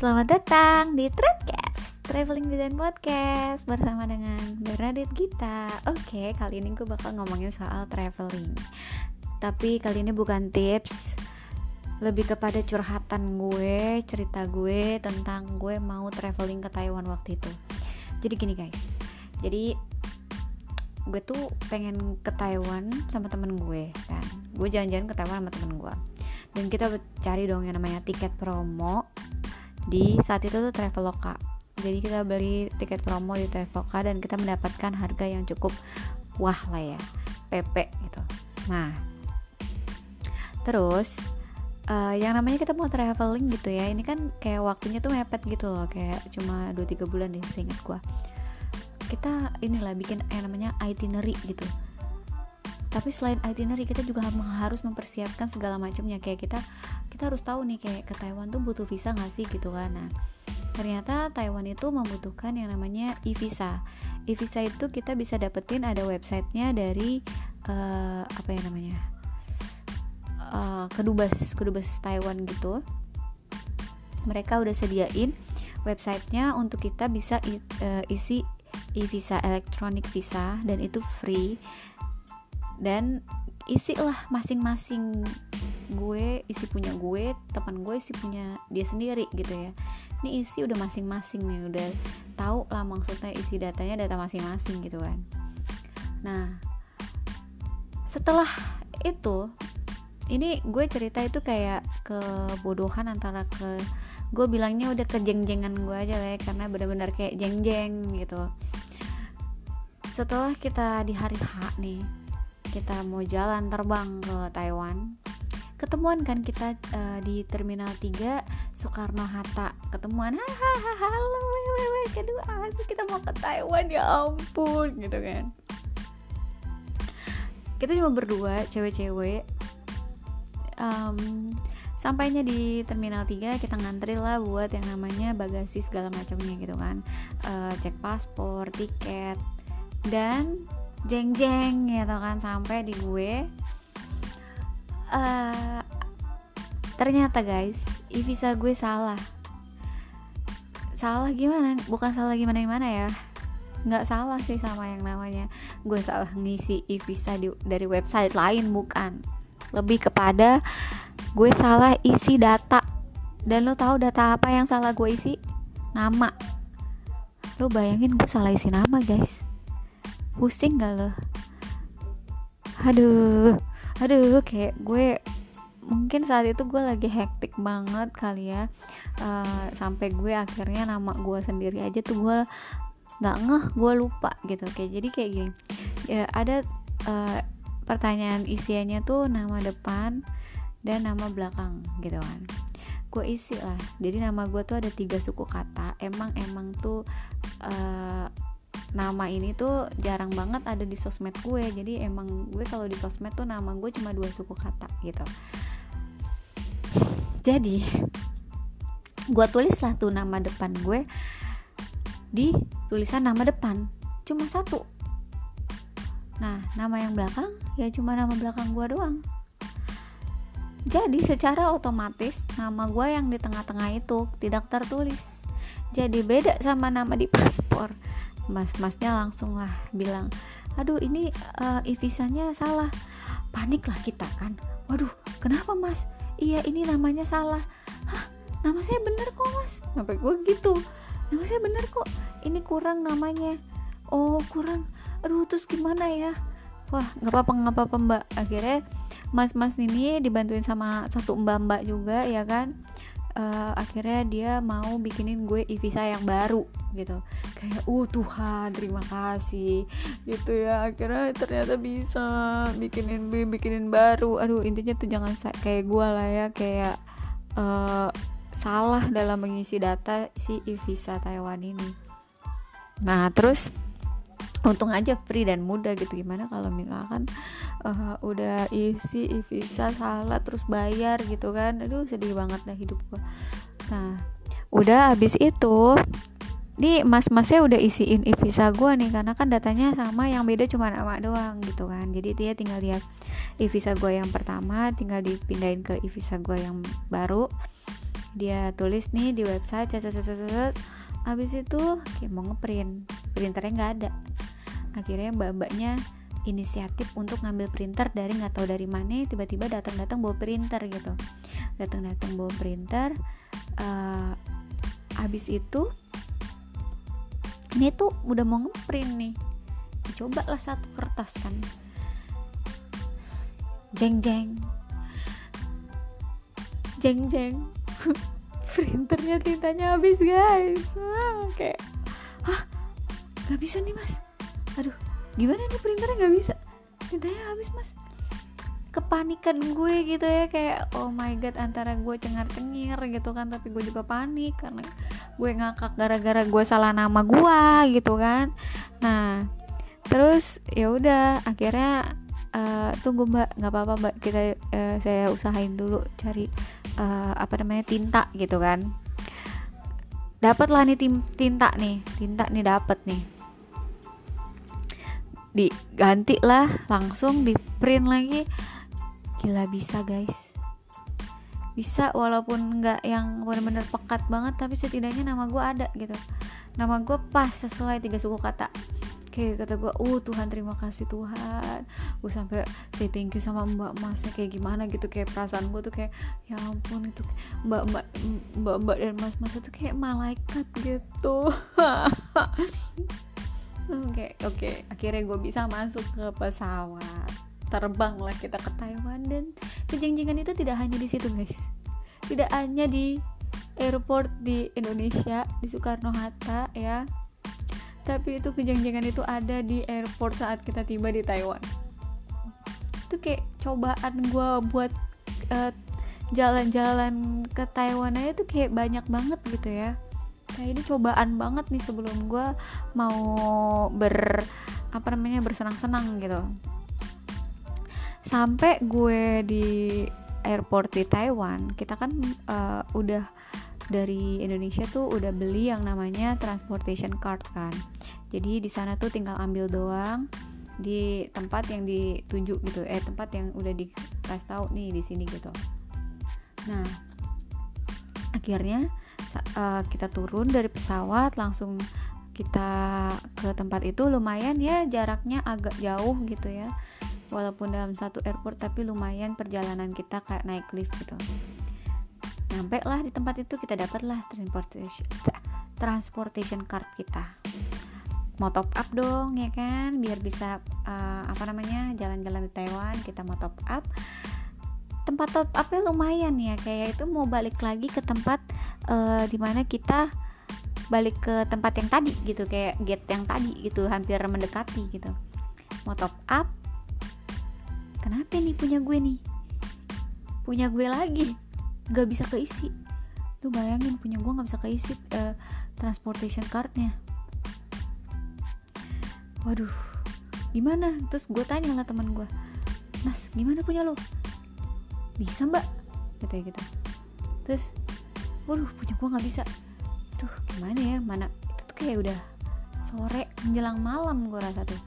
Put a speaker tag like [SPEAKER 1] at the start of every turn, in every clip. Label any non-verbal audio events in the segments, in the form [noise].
[SPEAKER 1] Selamat datang di Threadcast Traveling Design Podcast Bersama dengan Bernadette Gita. Oke, kali ini gue bakal ngomongin soal traveling. Tapi kali ini bukan tips Lebih kepada curhatan gue Cerita gue tentang gue mau traveling ke Taiwan waktu itu. Jadi gini guys. Jadi gue tuh pengen ke Taiwan sama temen gue kan. Gue jalan-jalan ke Taiwan sama temen gue. Dan kita cari dong yang namanya tiket promo di saat itu tuh Traveloka jadi kita beli tiket promo di Traveloka dan kita mendapatkan harga yang cukup wah lah ya PP gitu. Nah terus uh, yang namanya kita mau traveling gitu ya ini kan kayak waktunya tuh mepet gitu loh kayak cuma 2-3 bulan deh seingat gua. Kita inilah bikin yang namanya itinerary gitu. Tapi selain itinerary kita juga harus mempersiapkan segala macamnya. Kayak kita kita harus tahu nih kayak ke Taiwan tuh butuh visa nggak sih gitu kan? Nah ternyata Taiwan itu membutuhkan yang namanya e-visa. E-visa itu kita bisa dapetin ada websitenya dari uh, apa ya namanya uh, kedubes kedubes Taiwan gitu. Mereka udah sediain websitenya untuk kita bisa uh, isi e-visa elektronik visa dan itu free. Dan isi lah masing-masing gue isi punya gue teman gue isi punya dia sendiri gitu ya. Ini isi udah masing-masing nih udah tahu lah maksudnya isi datanya data masing-masing gitu kan. Nah setelah itu ini gue cerita itu kayak kebodohan antara ke gue bilangnya udah kejeng-jengan gue aja lah ya karena benar-benar kayak jeng-jeng gitu. Setelah kita di hari H nih kita mau jalan terbang ke Taiwan ketemuan kan kita uh, di terminal 3 Soekarno Hatta ketemuan. Hahaha halo kedua kita mau ke Taiwan ya ampun gitu kan. Kita cuma berdua cewek-cewek. Um, sampainya di terminal 3 kita ngantri lah buat yang namanya bagasi segala macamnya gitu kan. Uh, cek paspor tiket dan jeng jeng gitu kan sampai di gue uh, ternyata guys visa gue salah. Salah gimana? Bukan salah gimana gimana ya. Nggak salah sih sama yang namanya. Gue salah ngisi visa di, dari website lain bukan. Lebih kepada gue salah isi data. Dan lo tahu data apa yang salah gue isi? Nama. Lo bayangin gue salah isi nama guys. Pusing gak lo aduh aduh kayak gue mungkin saat itu gue lagi hektik banget kali ya. Uh, sampai gue akhirnya nama gue sendiri aja tuh gue nggak ngeh gue lupa gitu. Kayak jadi kayak gini. Ya ada uh, pertanyaan isiannya tuh nama depan dan nama belakang gitu kan. Gue isi lah. Jadi nama gue tuh ada tiga suku kata. Emang emang tuh uh, nama ini tuh jarang banget ada di sosmed gue. Jadi emang gue kalau di sosmed tuh nama gue cuma dua suku kata gitu. Jadi gue tulis lah tuh nama depan gue di tulisan nama depan cuma satu. Nah nama yang belakang ya cuma nama belakang gue doang. Jadi secara otomatis nama gue yang di tengah-tengah itu tidak tertulis. Jadi beda sama nama di paspor mas-masnya langsung lah bilang aduh ini uh, e-visanya salah. Panik lah kita kan. Waduh kenapa mas? Iya ini namanya salah. Hah? Nama saya bener kok mas? Sampai gue gitu. Nama saya bener kok. Ini kurang namanya. Oh kurang. Aduh terus gimana ya? Wah nggak apa-apa nggak apa-apa mbak. Akhirnya mas-mas ini dibantuin sama satu mbak-mbak juga ya kan uh, akhirnya dia mau bikinin gue e-visa yang baru gitu. Kayak uh Tuhan terima kasih. Gitu ya akhirnya ternyata bisa bikinin bikinin baru. Aduh intinya tuh jangan kayak gue lah ya kayak uh, salah dalam mengisi data si e-visa Taiwan ini. Nah terus untung aja free dan mudah gitu. Gimana kalau misalkan uh, udah isi e-visa salah terus bayar gitu kan? Aduh sedih banget dah hidup gue nah udah habis itu ini mas-masnya udah isiin e-visa gue nih karena kan datanya sama yang beda cuma nama doang gitu kan. Jadi dia tinggal lihat e-visa gue yang pertama tinggal dipindahin ke e-visa gue yang baru. Dia tulis nih di website cet, cet, cet, cet. abis itu kayak mau ngeprint. Printernya nggak ada. Akhirnya mbak-mbaknya inisiatif untuk ngambil printer dari nggak tahu dari mana tiba-tiba datang-datang bawa printer gitu. Datang-datang bawa printer uh, abis itu ini tuh udah mau ngeprint nih. Coba lah satu kertas kan. Jeng jeng jeng jeng [laughs] printernya tintanya habis guys. Ah, kayak hah? Nggak bisa nih mas. Aduh gimana nih printernya? Nggak bisa. Tintanya habis mas. Kepanikan gue gitu ya kayak oh my god antara gue cengar cengir gitu kan. Tapi gue juga panik karena gue ngakak gara-gara gue salah nama gue gitu kan. Nah terus ya udah akhirnya uh, tunggu mbak. Nggak apa-apa mbak. Kita uh, saya usahain dulu cari uh, apa namanya tinta gitu kan. Dapatlah nih tim tinta nih. Tinta nih dapat nih. Diganti lah langsung di print lagi. Gila bisa guys. Bisa walaupun nggak yang bener-bener pekat banget tapi setidaknya nama gue ada gitu. Nama gue pas sesuai tiga suku kata kayak kata gue uh Tuhan terima kasih Tuhan. Gue sampai say thank you sama mbak masnya kayak gimana gitu kayak perasaan gue tuh kayak ya ampun itu mbak mbak mbak mbak dan mas mas itu kayak malaikat gitu. [laughs] Oke oke okay. akhirnya gue bisa masuk ke pesawat. Terbang lah kita ke Taiwan dan kejengjengan itu tidak hanya di situ guys. Tidak hanya di airport di Indonesia di Soekarno Hatta ya tapi itu kejengjengan itu ada di airport saat kita tiba di Taiwan. Itu kayak cobaan gue buat jalan jalan-jalan ke Taiwan aja tuh kayak banyak banget gitu ya. Kayak ini cobaan banget nih sebelum gue mau ber apa namanya bersenang-senang gitu. Sampai gue di airport di Taiwan kita kan uh, udah dari Indonesia tuh udah beli yang namanya transportation card kan jadi di sana tuh tinggal ambil doang di tempat yang dituju gitu eh tempat yang udah dikasih tahu nih di sini gitu. Nah akhirnya uh, kita turun dari pesawat langsung kita ke tempat itu. Lumayan ya jaraknya agak jauh gitu ya. Walaupun dalam satu airport tapi lumayan perjalanan kita kayak naik lift gitu. Nyampe lah di tempat itu kita dapatlah transportation transportation card kita mau top up dong ya kan? Biar bisa uh, apa namanya jalan-jalan di Taiwan kita mau top up. Tempat top upnya lumayan ya kayak itu mau balik lagi ke tempat uh, di mana kita balik ke tempat yang tadi gitu kayak gate yang tadi gitu hampir mendekati gitu. Mau top up. Kenapa nih punya gue nih? Punya gue lagi. Gak bisa keisi. Lu bayangin punya gue gak bisa keisi uh, transportation cardnya waduh gimana? Terus gue tanya lah teman gue mas gimana punya lo? Bisa mbak katanya gitu. Terus waduh punya gue nggak bisa. Tuh gimana ya mana itu tuh kayak udah sore menjelang malam gue rasa tuh.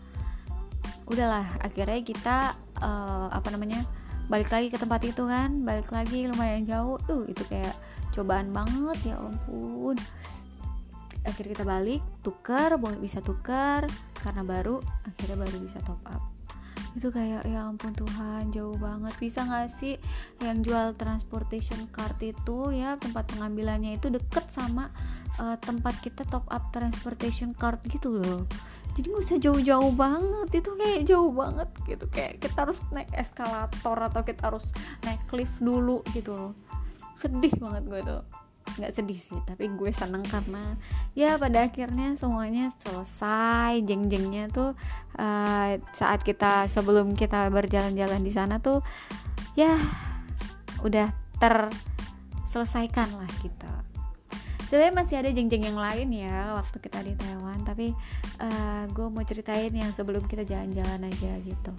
[SPEAKER 1] Udahlah akhirnya kita uh, apa namanya balik lagi ke tempat itu kan balik lagi lumayan jauh. Tuh itu kayak cobaan banget ya ampun. Akhirnya kita balik tukar boleh bisa tukar karena baru akhirnya baru bisa top up. Itu kayak ya ampun Tuhan jauh banget. Bisa nggak sih yang jual transportation card itu ya tempat pengambilannya itu deket sama uh, tempat kita top up transportation card gitu loh. Jadi nggak usah jauh-jauh banget itu kayak jauh banget gitu. Kayak kita harus naik eskalator atau kita harus naik lift dulu gitu loh. Sedih banget gue tuh nggak sedih sih tapi gue seneng karena ya pada akhirnya semuanya selesai. Jeng-jengnya tuh uh, saat kita sebelum kita berjalan-jalan di sana tuh ya udah terselesaikan lah kita sebenarnya masih ada jeng-jeng yang lain ya waktu kita di Taiwan tapi uh, gue mau ceritain yang sebelum kita jalan-jalan aja gitu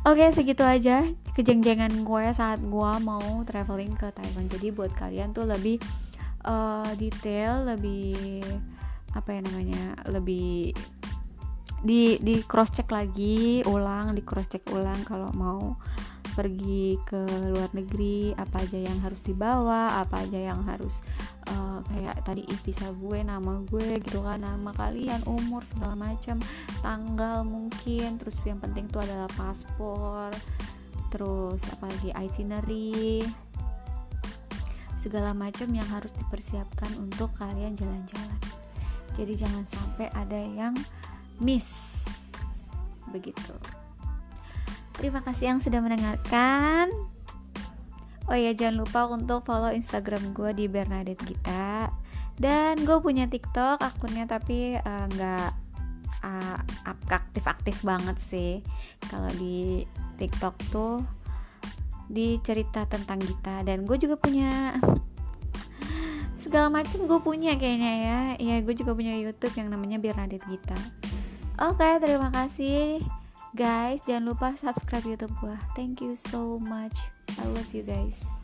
[SPEAKER 1] Oke segitu aja kejeng-jengan gue saat gue mau traveling ke Taiwan. Jadi buat kalian tuh lebih uh, detail, lebih apa ya namanya, lebih di di cross check lagi ulang, di cross check ulang kalau mau pergi ke luar negeri apa aja yang harus dibawa apa aja yang harus uh, kayak tadi visa gue nama gue gitu kan nama kalian umur segala macam tanggal mungkin terus yang penting itu adalah paspor terus apalagi itinerary segala macam yang harus dipersiapkan untuk kalian jalan-jalan jadi jangan sampai ada yang miss begitu Terima kasih yang sudah mendengarkan. Oh ya jangan lupa untuk follow Instagram gue di Bernadette Gita dan gue punya TikTok akunnya tapi eh, nggak uh, uh, aktif-aktif banget sih. Kalau di TikTok tuh di cerita tentang Gita dan gue juga punya [laughs] segala macam gue punya kayaknya ya. Ya gue juga punya YouTube yang namanya Bernadette Gita. Oke, terima kasih. Guys, jangan lupa subscribe YouTube gua. Thank you so much. I love you guys.